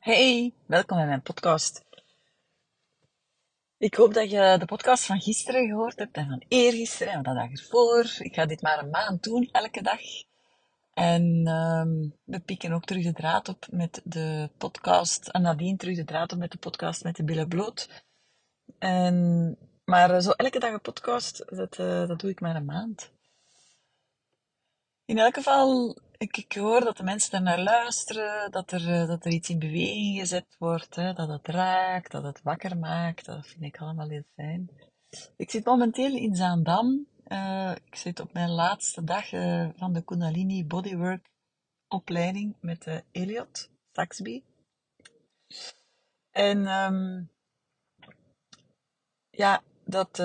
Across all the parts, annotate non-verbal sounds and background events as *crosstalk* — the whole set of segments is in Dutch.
Hey, welkom bij mijn podcast. Ik hoop dat je de podcast van gisteren gehoord hebt en van eergisteren en van de dag ervoor. Ik ga dit maar een maand doen, elke dag. En um, we pikken ook terug de draad op met de podcast. En nadien terug de draad op met de podcast met de billen bloot. En, maar zo elke dag een podcast, dat, uh, dat doe ik maar een maand. In elk geval, ik, ik hoor dat de mensen er naar luisteren, dat er, eh, dat er iets in beweging gezet wordt, hè, dat het raakt, dat het wakker maakt. Dat vind ik allemaal heel fijn. Ik zit momenteel in Zaandam. Uh, ik zit op mijn laatste dag uh, van de Kundalini Bodywork opleiding met uh, Elliot Saxby. En um, ja, dat,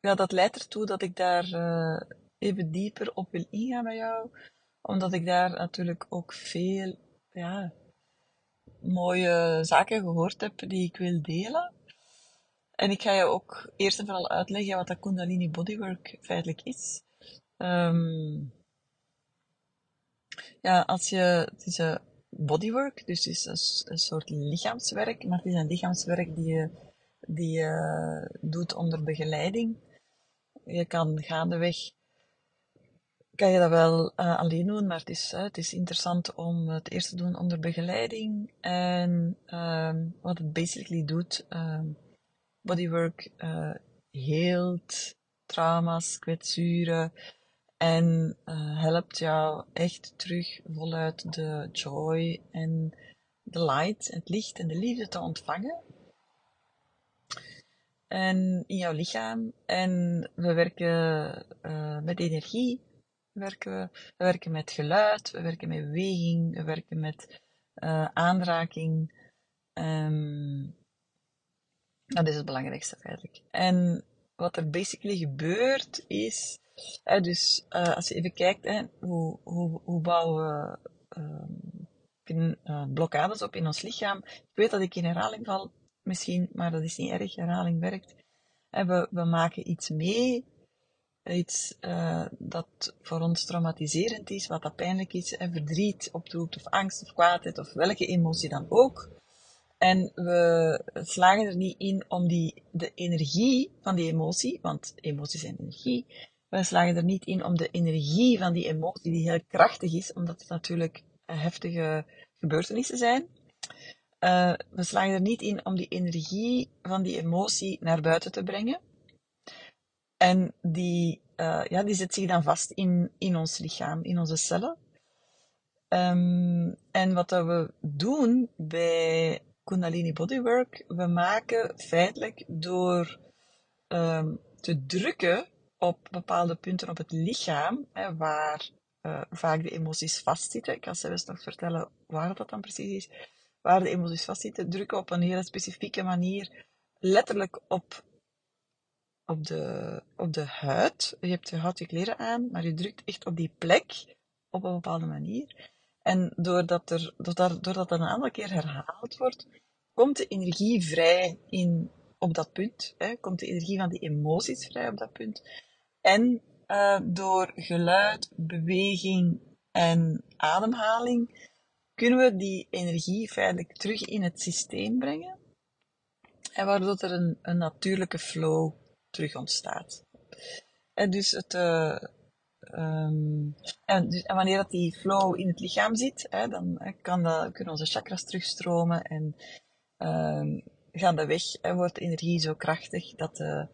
ja, dat leidt ertoe dat ik daar even dieper op wil ingaan met jou. Omdat ik daar natuurlijk ook veel ja, mooie zaken gehoord heb die ik wil delen. En ik ga je ook eerst en vooral uitleggen wat dat Kundalini Bodywork feitelijk is. Um, ja, als je, het is een bodywork, dus het is een, een, soort lichaamswerk, maar het is een lichaamswerk die je, die je doet onder begeleiding. Je kan gaandeweg kan je dat wel uh, alleen doen, maar het is, uh, het is interessant om het eerst te doen onder begeleiding. En uh, wat het basically doet, ehm, bodywork uh, heelt trauma's, kwetsuren en helpt jou echt terug voluit de joy en de light, het licht en de liefde te ontvangen. En in jouw lichaam. En we werken met energie werken we. We werken met geluid, we werken met beweging, we werken met uh, aanraking. Um, dat is het belangrijkste eigenlijk. En wat er basically gebeurt is, hè, dus uh, als je even kijkt, hè, hoe, hoe, hoe bouwen we uh, uh, blokkades op in ons lichaam. Ik weet dat ik in herhaling val, misschien, maar dat is niet erg, herhaling werkt. En we, we maken iets mee iets uh, dat voor ons traumatiserend is, wat dat pijnlijk is, en verdriet opdoet, of angst of kwaadheid, of welke emotie dan ook. En we slagen er niet in om die, de energie van die emotie, want emoties zijn energie, we slagen er niet in om de energie van die emotie, die heel krachtig is, omdat het natuurlijk heftige gebeurtenissen zijn, uh, we slagen er niet in om die energie van die emotie naar buiten te brengen. En die, uh, ja, die zet zich dan vast in, in ons lichaam, in onze cellen. Um, en wat dat we doen bij Kundalini Bodywork, we maken feitelijk door um, te drukken op bepaalde punten op het lichaam, hè, waar uh, vaak de emoties vastzitten. Ik kan zelfs nog vertellen waar dat dan precies is. Waar de emoties vastzitten, drukken op een hele specifieke manier, letterlijk op op de, op de huid. Je hebt je hout je kleren aan, maar je drukt echt op die plek op een bepaalde manier. En doordat, er, doordat, doordat dat een aantal keer herhaald wordt, komt de energie vrij in, op dat punt. Hè, komt de energie van die emoties vrij op dat punt. En uh, door geluid, beweging en ademhaling kunnen we die energie feitelijk terug in het systeem brengen. En waardoor er een, een natuurlijke flow terug ontstaat. En dus het, uh, um, en, dus, en, wanneer dat die flow in het lichaam zit, hè, dan hè, kan dat, kunnen onze chakras terugstromen en um, gaan de weg, hè, wordt de energie zo krachtig dat, uh,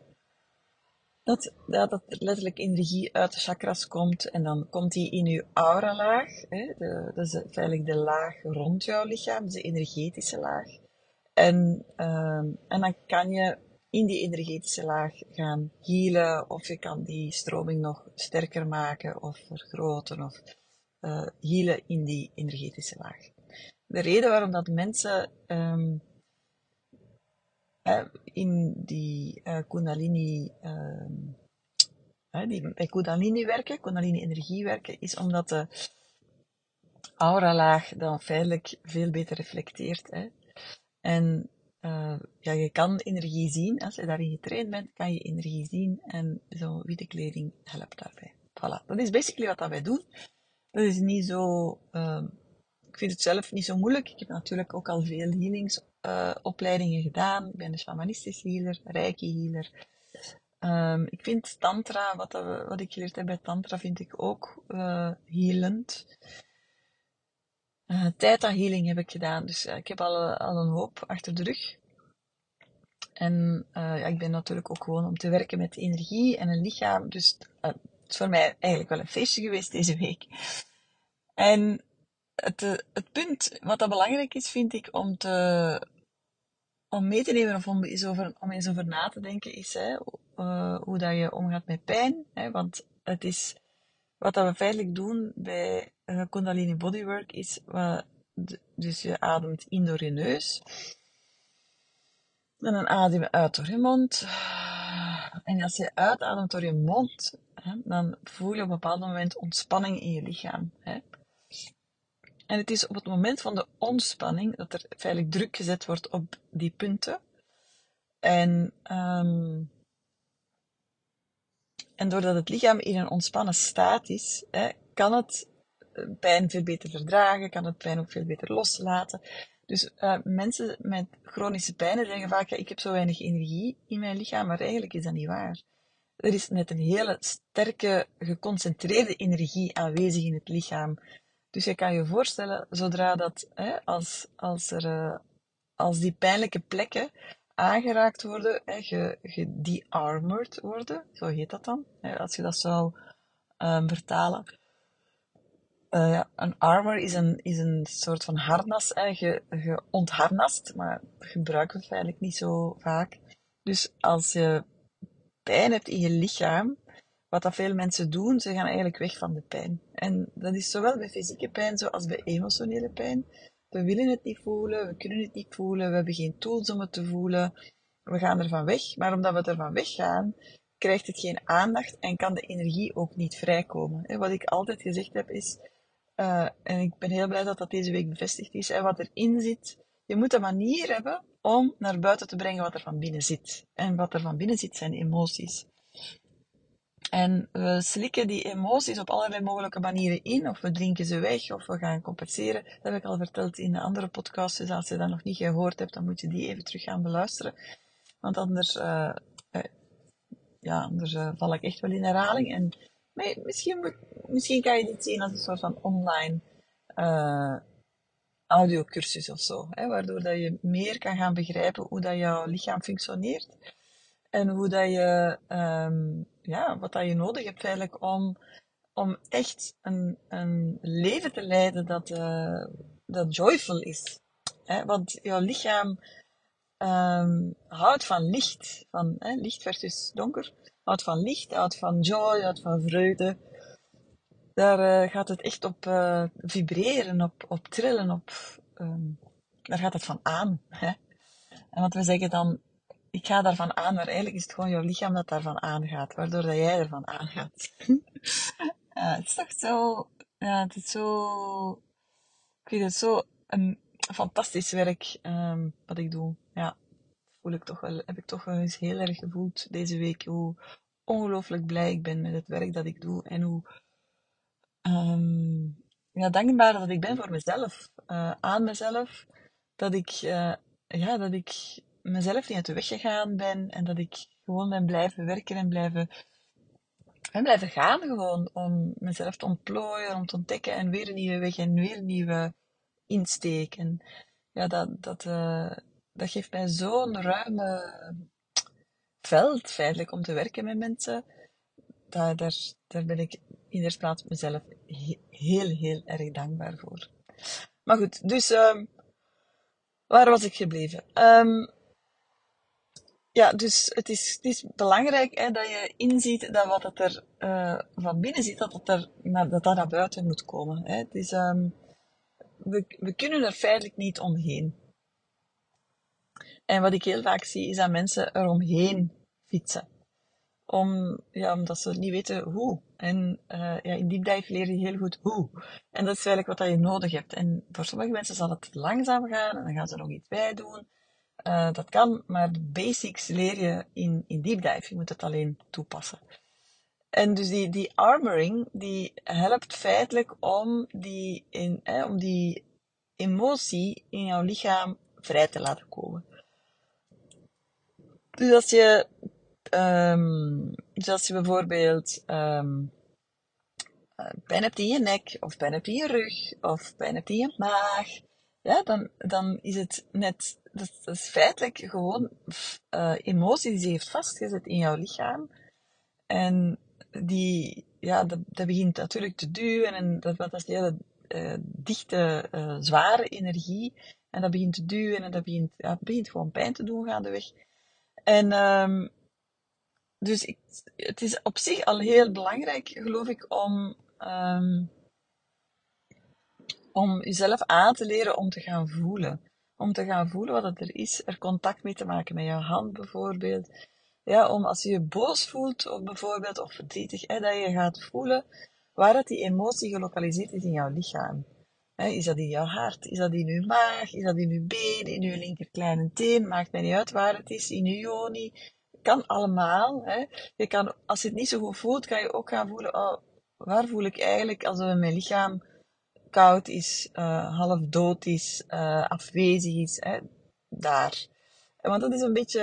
dat, ja, dat letterlijk energie uit de chakras komt en dan komt die in uw aura-laag. Dat is feitelijk de laag rond jouw lichaam, de energetische laag. En, um, en dan kan je in die energetische laag gaan healen, of je kan die stroming nog sterker maken of vergroten of uh, healen in die energetische laag. De reden waarom dat mensen um, in die uh, Kundalini, um, die bij Kundalini werken, Kundalini energie werken, is omdat de aura-laag dan feitelijk veel beter reflecteert. Hè. En uh, ja, je kan energie zien. Als je daarin getraind bent, kan je energie zien. En zo'n witte kleding helpt daarbij. Voilà. Dat is basically wat wij doen. Dat is niet zo uh, ik vind het zelf niet zo moeilijk. Ik heb natuurlijk ook al veel healingsopleidingen gedaan. Ik ben een shamanistisch healer, reiki healer. Ehm, ik vind tantra, wat, wat ik geleerd heb bij tantra, vind ik ook uh, healend. Uh, theta healing heb ik gedaan, dus uh, ik heb al, al een hoop achter de rug. En ja, ik ben natuurlijk ook gewoon om te werken met energie en een lichaam. Dus het is voor mij eigenlijk wel een feestje geweest deze week. En het, het punt wat dat belangrijk is, vind ik, om te, om mee te nemen of om eens over, om eens over na te denken, is hè, hoe dat je omgaat met pijn. Hè, want het is, wat we feitelijk doen bij uh, Kundalini Bodywork is, uh, dus je ademt in door je neus. En dan adem je uit door je mond. En als je uitademt door je mond, hè, dan voel je op een bepaald moment ontspanning in je lichaam. Hè. En het is op het moment van de ontspanning dat er feitelijk druk gezet wordt op die punten. En, um, en doordat het lichaam in een ontspannen staat is, hè, kan het eh, pijn veel beter verdragen, kan het pijn ook veel beter loslaten. Dus uh, mensen met chronische pijnen zeggen vaak, ja, ik heb zo weinig energie in mijn lichaam, maar eigenlijk is dat niet waar. Er is net een hele sterke, geconcentreerde energie aanwezig in het lichaam. Dus je kan je voorstellen, zodra dat, hè, als, als, er, uh, als die pijnlijke plekken aangeraakt worden, hè, ge, worden, zo heet dat dan, als je dat zou um, vertalen. Uh, ja, een armor is een, is een soort van harnas, hè, je, je ontharnast, maar gebruiken we eigenlijk niet zo vaak. Dus als je pijn hebt in je lichaam, wat dat veel mensen doen, ze gaan eigenlijk weg van de pijn. En dat is zowel bij fysieke pijn zoals bij emotionele pijn. We willen het niet voelen, we kunnen het niet voelen, we hebben geen tools om het te voelen. We gaan ervan weg, maar omdat we ervan weggaan, krijgt het geen aandacht en kan de energie ook niet vrijkomen. Wat ik altijd gezegd heb is, uh, en ik ben heel blij dat dat deze week bevestigd is, en wat erin zit, je moet een manier hebben om naar buiten te brengen wat er van binnen zit. En wat er van binnen zit zijn emoties. En we slikken die emoties op allerlei mogelijke manieren in, of we drinken ze weg, of we gaan compenseren. Dat heb ik al verteld in de andere podcast, dus als je dat nog niet gehoord hebt, dan moet je die even terug gaan beluisteren. Want anders, uh, uh, ja, anders uh, val ik echt wel in herhaling. En misschien, misschien kan je dit zien als een soort van online audiocursus of zo, hè, waardoor dat je meer kan gaan begrijpen hoe dat jouw lichaam functioneert en hoe dat je, um, ja, wat dat je nodig hebt eigenlijk om, om echt een, een leven te leiden dat, uh, dat joyful is. Want jouw lichaam um, houdt van licht, van licht versus donker, houdt van licht, houdt van joy, houdt van vreugde. Daar uh, gaat het echt op uh, vibreren, op, op trillen, op, um, daar gaat het van aan. En wat we zeggen dan, ik ga daarvan aan, maar eigenlijk is het gewoon jouw lichaam dat daarvan aangaat, waardoor dat jij ervan aangaat. *laughs* ja, het is toch zo, ja, het is zo, ik vind het zo een fantastisch werk um, wat ik doe. Ja, voel ik toch wel, heb ik toch wel eens heel erg gevoeld deze week hoe ongelooflijk blij ik ben met het werk dat ik doe en hoe um, ja, dankbaar dat ik ben voor mezelf, uh, aan mezelf, dat ik, uh, ja, dat ik mezelf niet uit de weg gegaan ben en dat ik gewoon ben blijven werken en blijven, en blijven gaan gewoon om mezelf te ontplooien, om te ontdekken en weer een nieuwe weg en weer een nieuwe insteek. En ja, dat, dat, uh, dat geeft mij zo'n ruime veld feitelijk om te werken met mensen. Daar, daar, daar ben ik in de plaats mezelf heel, heel erg dankbaar voor. Maar goed, dus uh, waar was ik gebleven? Um, ja, dus het is, het is belangrijk hè, dat je inziet dat wat het er uh, van binnen zit, dat, het er, dat dat naar buiten moet komen. Hè. Het um, we, we kunnen er feitelijk niet omheen. En wat ik heel vaak zie, is dat mensen er omheen fietsen. Om, ja, omdat ze niet weten hoe. En uh, ja, in deep dive leer je heel goed hoe. En dat is eigenlijk wat je nodig hebt. En voor sommige mensen zal het langzaam gaan en dan gaan ze nog iets bij doen. Uh, dat kan, maar de basics leer je in, in deep dive. Je moet het alleen toepassen. En dus die, die armoring, die helpt feitelijk om die, in, eh, om die emotie in jouw lichaam vrij te laten komen. Dus als je, um, dus als je bijvoorbeeld um, pijn hebt in je nek, of pijn hebt in je rug, of pijn hebt in je maag, ja, dan, dan is het net, dat, is feitelijk gewoon uh, emotie die ze heeft vastgezet in jouw lichaam. En die, ja, dat, begint natuurlijk te duwen en dat, dat is een hele uh, dichte, uh, zware energie. En dat begint te duwen en dat begint, ja, begint gewoon pijn te doen gaandeweg. En um, dus ik, het is op zich al heel belangrijk, geloof ik, om, um, om jezelf aan te leren om te gaan voelen. Om te gaan voelen wat het er is, er contact mee te maken met je hand bijvoorbeeld. Ja, om als je je boos voelt, of bijvoorbeeld, of verdrietig, hè, dat je gaat voelen waar dat die emotie gelokaliseerd is in jouw lichaam. is dat in jouw hart? Is dat in je maag? Is dat in je been? In je linker kleine teen? Maakt mij niet uit waar het is. In je joni? Kan allemaal. Hè. Je kan, als je het niet zo goed voelt, kan je ook gaan voelen, oh, waar voel ik eigenlijk als mijn lichaam koud is, uh, half dood is, uh, afwezig is, hè, daar. Want dat is een beetje,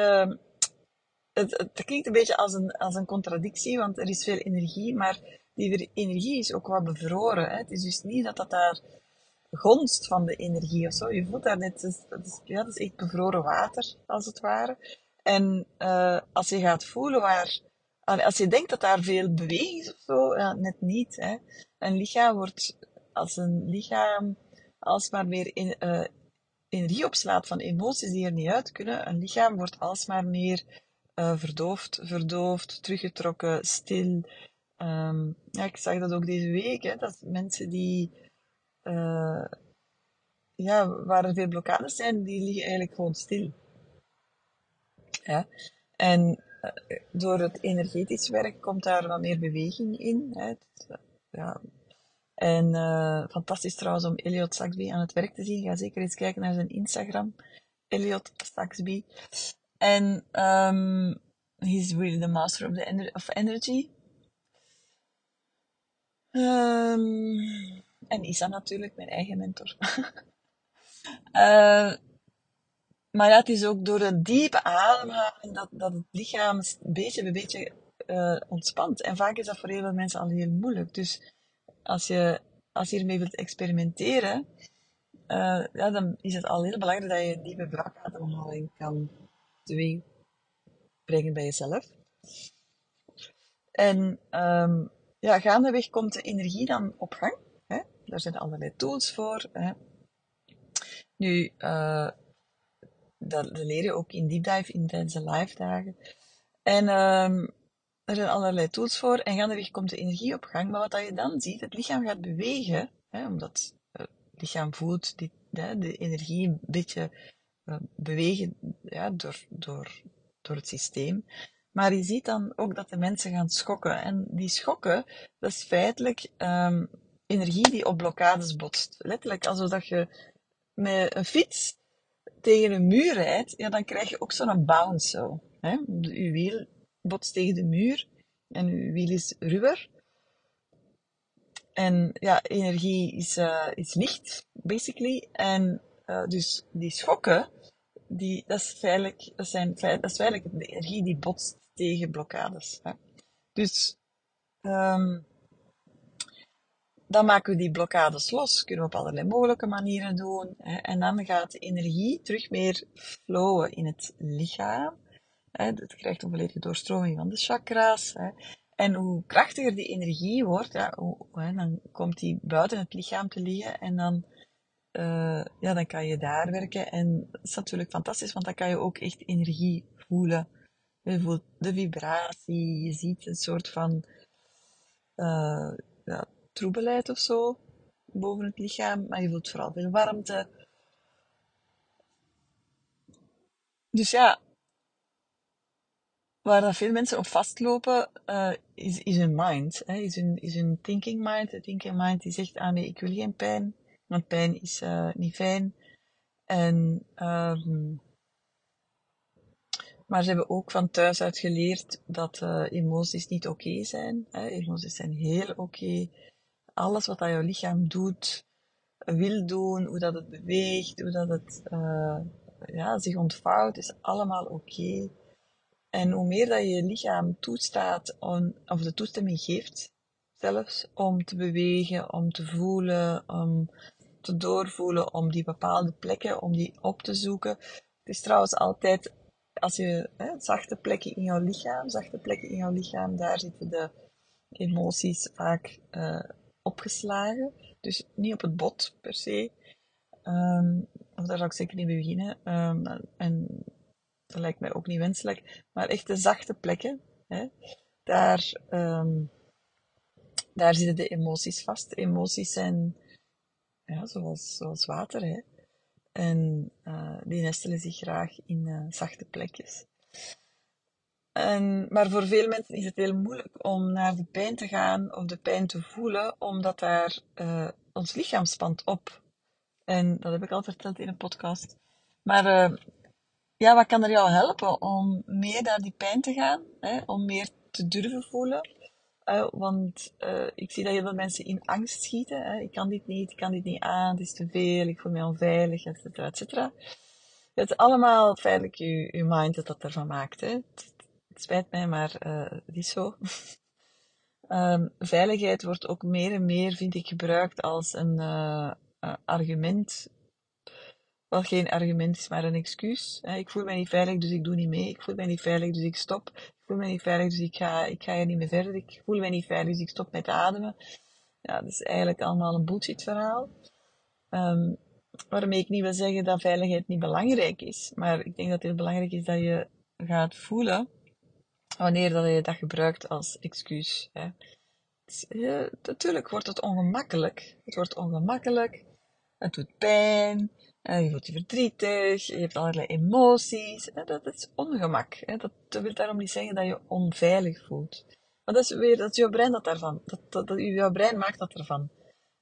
het, het, klinkt een beetje als een, als een contradictie, want er is veel energie, maar die energie is ook wat bevroren. Hè. Het is dus niet dat dat daar gonst van de energie of zo. Je voelt daar net, dat is, ja, dat is echt bevroren water, als het ware. En als je gaat voelen waar, als je denkt dat daar veel beweging is of zo, ja, net niet. Hè. Een lichaam wordt als een lichaam alsmaar meer in, uh, opslaat van emoties die er niet uit kunnen, een lichaam wordt alsmaar meer uh, verdoofd, verdoofd, teruggetrokken, stil. Um, ja, ik zag dat ook deze week, hè, dat mensen die, uh, ja, waar er veel blokkades zijn, die liggen eigenlijk gewoon stil. Ja. En door het energetisch werk komt daar wat meer beweging in. Hè. Ja, en uh, fantastisch trouwens om Elliot Saxby aan het werk te zien. Ga zeker eens kijken naar zijn Instagram. Elliot Saxby. En um, he's really the master of, the ener of energy. Um, en Isa natuurlijk, mijn eigen mentor. uh, *laughs* maar het is ook door een diepe ademhaling dat, dat het lichaam beetje bij beetje uh, ontspant. En vaak is dat voor heel veel mensen al heel moeilijk. Dus als je, als je wilt experimenteren, uh, ja, dan is het al heel belangrijk dat je diepe buikademhaling kan brengen bij jezelf. En um, ja, gaandeweg komt de energie dan op gang. Hè? Daar zijn allerlei tools voor. Hè? Nu, uh, dat leer je ook in deep dive in tijdens de live dagen. En um, er zijn allerlei tools voor en gaandeweg komt de energie op gang. Maar wat je dan ziet, het lichaam gaat bewegen, hè, omdat het lichaam voelt die, de energie een beetje uh, bewegen ja, door, door, door het systeem. Maar je ziet dan ook dat de mensen gaan schokken. En die schokken, dat is feitelijk um, energie die op blokkades botst. Letterlijk, alsof dat je met een fiets tegen een muur rijdt, ja, dan krijg je ook zo'n bounce zo. Hè? Je wiel botst tegen de muur en uw wiel is ruwer. En ja, energie is, uh, is licht, basically. En uh, dus die schokken, die, dat, is feitelijk, dat, zijn, dat is feitelijk de energie die botst tegen blokkades. Hè. Dus um, dan maken we die blokkades los. Kunnen we op allerlei mogelijke manieren doen. Hè. En dan gaat de energie terug meer flowen in het lichaam. Het krijgt een volledige doorstroming van de chakra's. En hoe krachtiger die energie wordt, ja, dan komt die buiten het lichaam te liggen en dan, uh, ja, dan kan je daar werken. En dat is natuurlijk fantastisch, want dan kan je ook echt energie voelen. Je voelt de vibratie, je ziet een soort van uh, ja, troebelheid of zo boven het lichaam, maar je voelt vooral veel warmte. Dus ja, waar veel mensen op vastlopen, uh, is, is hun mind. Hè? Is, hun, is hun thinking mind. De thinking mind die zegt, ah nee, ik wil geen pijn, want pijn is uh, niet fijn. En, um, maar ze hebben ook van thuis uit geleerd dat uh, emoties niet oké zijn. Hè? Emoties zijn heel oké. Alles wat dat jouw lichaam doet, wil doen, hoe dat het beweegt, hoe dat het ja, zich ontvouwt, is allemaal oké. En hoe meer dat je lichaam toestaat, of de toestemming geeft, zelfs om te bewegen, om te voelen, om te doorvoelen, om die bepaalde plekken, om die op te zoeken. Het is trouwens altijd, als je hè, zachte plekken in jouw lichaam, zachte plekken in jouw lichaam, daar zitten de emoties vaak uh, opgeslagen. Dus niet op het bot per se. Of daar zou ik zeker niet beginnen. Um, en dat lijkt mij ook niet wenselijk. Maar echt de zachte plekken, hè, daar, um, daar zitten de emoties vast. Emoties zijn ja, zoals, zoals water. Hè. En uh, die nestelen zich graag in uh, zachte plekjes. En, maar voor veel mensen is het heel moeilijk om naar de pijn te gaan of de pijn te voelen, omdat daar uh, ons lichaam spant op. En dat heb ik al verteld in een podcast. Maar ja, wat kan er jou helpen om meer naar die pijn te gaan? Hè? Om meer te durven voelen? Uh, want uh, ik zie dat heel veel mensen in angst schieten. Hè? Ik kan dit niet, ik kan dit niet aan, het is te veel, ik voel me onveilig, et cetera, et cetera. Het is allemaal feitelijk je, je mind dat dat ervan maakt. Hè? Het, spijt mij, maar uh, het is zo. um, *laughs* veiligheid wordt ook meer en meer, vind ik, gebruikt als een argument wat geen argument is, maar een excuus. Ik voel mij niet veilig, dus ik doe niet mee. Ik voel mij niet veilig, dus ik stop. Ik voel mij niet veilig, dus ik ga, ik ga er niet meer verder. Ik voel mij niet veilig, dus ik stop met ademen. Ja, dat is eigenlijk allemaal een bullshit verhaal. Um, waarmee ik niet wil zeggen dat veiligheid niet belangrijk is. Maar ik denk dat het belangrijk is dat je gaat voelen wanneer dat je dat gebruikt als excuus. Hè. Ja, natuurlijk wordt het ongemakkelijk. Het wordt ongemakkelijk. Het doet pijn. Uh, je voelt je verdrietig, je hebt allerlei emoties. Uh, dat is ongemak. Dat, wil daarom niet zeggen dat je onveilig voelt. Maar dat is weer, dat jouw brein dat daarvan. Dat, dat, jouw brein maakt dat ervan.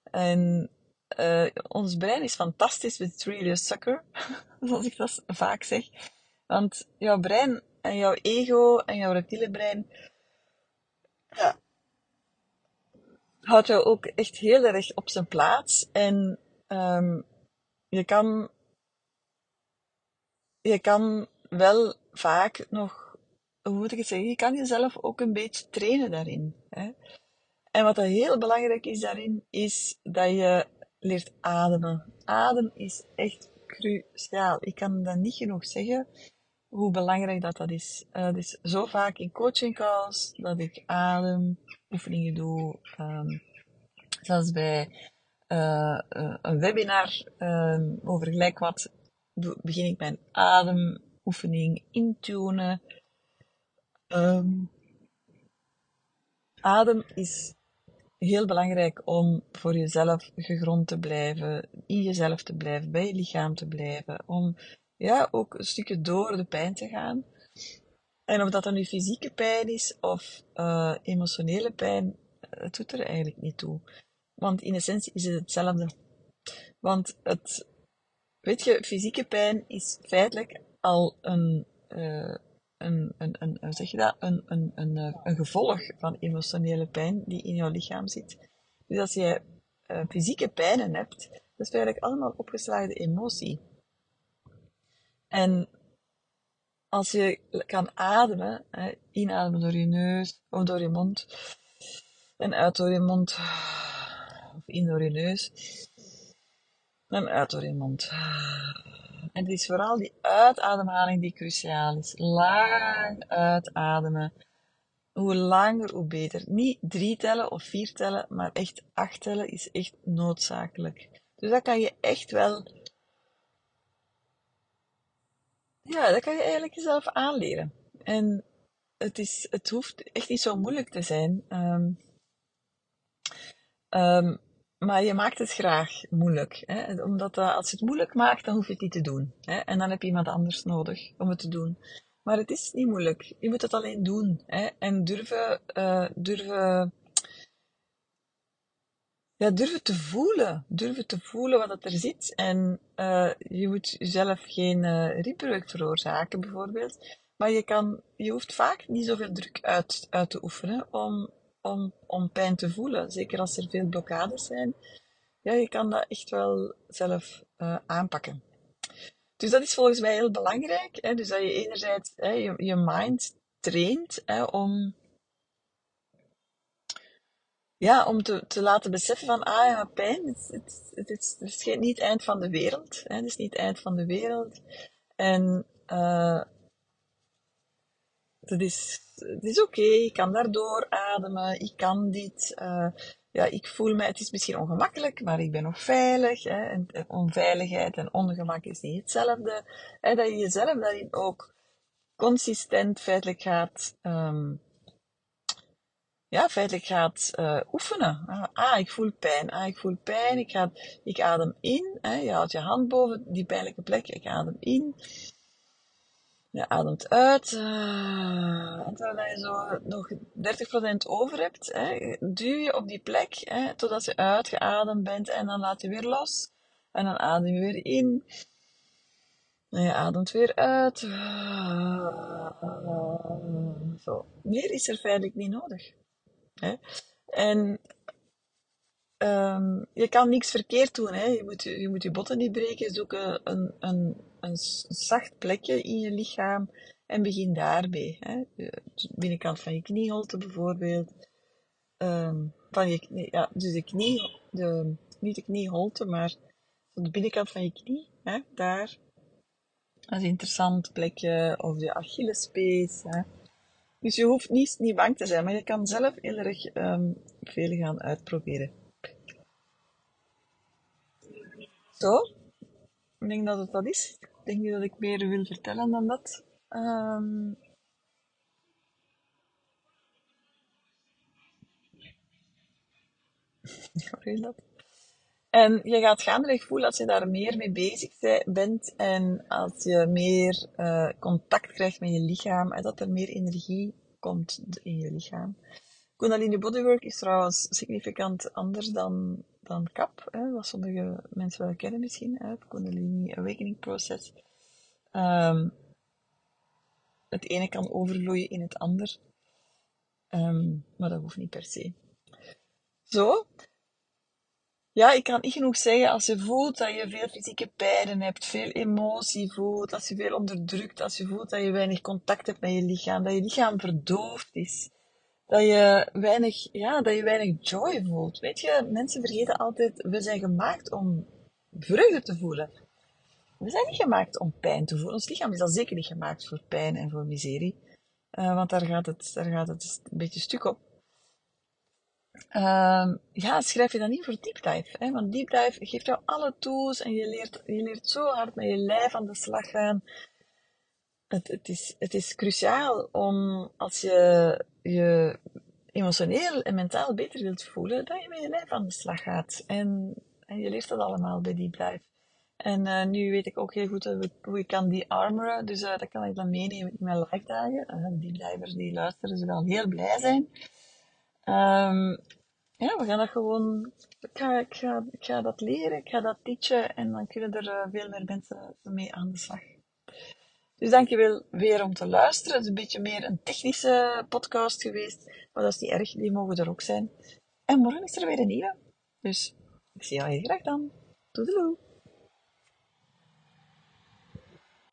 En uh, ons brein is fantastisch, it's really a sucker. *laughs* Zoals ik dat vaak zeg. Want jouw brein en jouw ego en jouw reptiele brein, ja, houdt jou ook echt heel erg op zijn plaats. En um, je kan, je kan wel vaak nog, hoe moet ik het zeggen, je kan jezelf ook een beetje trainen daarin. Hè? En wat heel belangrijk is daarin, is dat je leert ademen. Adem is echt cruciaal. Ik kan dat niet genoeg zeggen, hoe belangrijk dat, dat is. Uh, is zo vaak in coaching calls dat ik ademoefeningen doe. Um, zelfs bij uh, een webinar uh, over gelijk wat begin ik mijn ademoefening intunen. Um, adem is heel belangrijk om voor jezelf gegrond te blijven, in jezelf te blijven, bij je lichaam te blijven, om ja, ook een stukje door de pijn te gaan. En of dat dan nu fysieke pijn is of emotionele pijn, het doet er eigenlijk niet toe. Want in essentie is het hetzelfde. Want het, weet je, fysieke pijn is feitelijk al een, uh, een, een, een, hoe zeg je dat? Een, een, een, eh, een gevolg van emotionele pijn die in jouw lichaam zit. Dus als je uh, fysieke pijnen hebt, dat is feitelijk allemaal opgeslagen emotie. En als je kan ademen, hè, inademen door je neus of door je mond en uit door je mond of in door je neus en uit door je mond. En het is vooral die uitademhaling die cruciaal is. Lang uitademen. Hoe langer, hoe beter. Niet drie tellen of vier tellen, maar echt acht tellen is echt noodzakelijk. Dus dat kan je echt wel. Ja, dat kan je eigenlijk jezelf aanleren. En het, is, het hoeft echt niet zo moeilijk te zijn. Um, maar je maakt het graag moeilijk. Hè? Omdat uh, als je het moeilijk maakt, dan hoef je het niet te doen. Hè? En dan heb je iemand anders nodig om het te doen. Maar het is niet moeilijk. Je moet het alleen doen. Hè? En durven, uh, durven, ja, durven te voelen. Durven te voelen wat er zit. En uh, je moet jezelf geen uh, veroorzaken, bijvoorbeeld. Maar je, kan, je hoeft vaak niet zoveel druk uit, uit te oefenen om om, om pijn te voelen. Zeker als er veel blokkades zijn. ja, je kan dat echt wel zelf uh, aanpakken. Dus dat is volgens mij heel belangrijk. Hè? Dus dat je enerzijds hè, je, je mind traint hè, om, ja, om te, te laten beseffen van, ah ja, pijn, het, het, het, is niet het eind van de wereld. Hè? Het is niet het eind van de wereld. En uh, het is, het is oké, ik kan daardoor ademen, ik kan dit. Uh, ja, ik voel me, het is misschien ongemakkelijk, maar ik ben nog veilig. Hè, en, onveiligheid en ongemak is niet hetzelfde. Hè, dat je jezelf daarin ook consistent feitelijk gaat, um, ja, feitelijk gaat uh, oefenen. Ah, ah, ik voel pijn. Ah, ik voel pijn. Ik, ga, ik adem in. Hè, je houdt je hand boven die pijnlijke plek. Ik adem in. Je ademt uit. Uh, en terwijl je zo nog 30% over hebt, hè, duw je op die plek hè, totdat je uitgeademd bent en dan laat je weer los. En dan adem je weer in. En je ademt weer uit. Zo. Meer is er feitelijk niet nodig. Hè. En um, je kan niks verkeerd doen. Hè. Je, moet, je moet je botten niet breken. Zoek een, een, een, zacht plekje in je lichaam en begin daarbij. Hè. De binnenkant van je knieholte bijvoorbeeld. Um, van je, ja, dus de knie, de, niet de knieholte, maar de binnenkant van je knie. Hè, daar. Dat is een interessant plekje. Of de Achillespees. Hè. Dus je hoeft niet, niet bang te zijn, maar je kan zelf heel erg um, veel gaan uitproberen. Zo, ik denk dat het dat is. Denk niet dat ik meer wil vertellen dan dat. *laughs* Um... dat? En je gaat gaandeweg voelen als je daar meer mee bezig bent en als je meer uh, contact krijgt met je lichaam en dat er meer energie komt in je lichaam. Kundalini Bodywork is trouwens significant anders dan dan kap, hè, wat sommige mensen wel kennen misschien, hè, het Kundalini Awakening proces. Um, het ene kan overvloeien in het ander, um, maar dat hoeft niet per se. Zo. Ja, ik kan niet genoeg zeggen als je voelt dat je veel fysieke pijnen hebt, veel emotie voelt, als je veel onderdrukt, als je voelt dat je weinig contact hebt met je lichaam, dat je lichaam verdoofd is dat je weinig, ja, dat je weinig joy voelt. Weet je, mensen vergeten altijd, we zijn gemaakt om vreugde te voelen. We zijn niet gemaakt om pijn te voelen. Ons lichaam is al zeker niet gemaakt voor pijn en voor miserie. Uh, want daar gaat, het, daar gaat het een beetje stuk op. Uh, ja, schrijf je dan niet voor deep dive. Hè? Want deep dive geeft jou alle tools en je leert, je leert zo hard met je lijf aan de slag gaan het, het, is, het is cruciaal om als je je emotioneel en mentaal beter wilt voelen, dat je met je lijf aan de slag gaat. En, en je leert dat allemaal bij Deep Dive. En uh, nu weet ik ook heel goed hoe ik kan die armoren, dus uh, dat kan ik dan meenemen in mijn live dagen. Uh, die divers die luisteren zullen heel blij zijn. Um, ja, we gaan dat gewoon, ik, ga, ik ga dat leren, ik ga dat teachen en dan kunnen er veel meer mensen mee aan de slag. Dus dankjewel weer om te luisteren. Het is een beetje meer een technische podcast geweest, maar dat is niet erg, die mogen er ook zijn. En morgen is er weer een nieuwe. Dus ik zie jou heel graag dan. Doei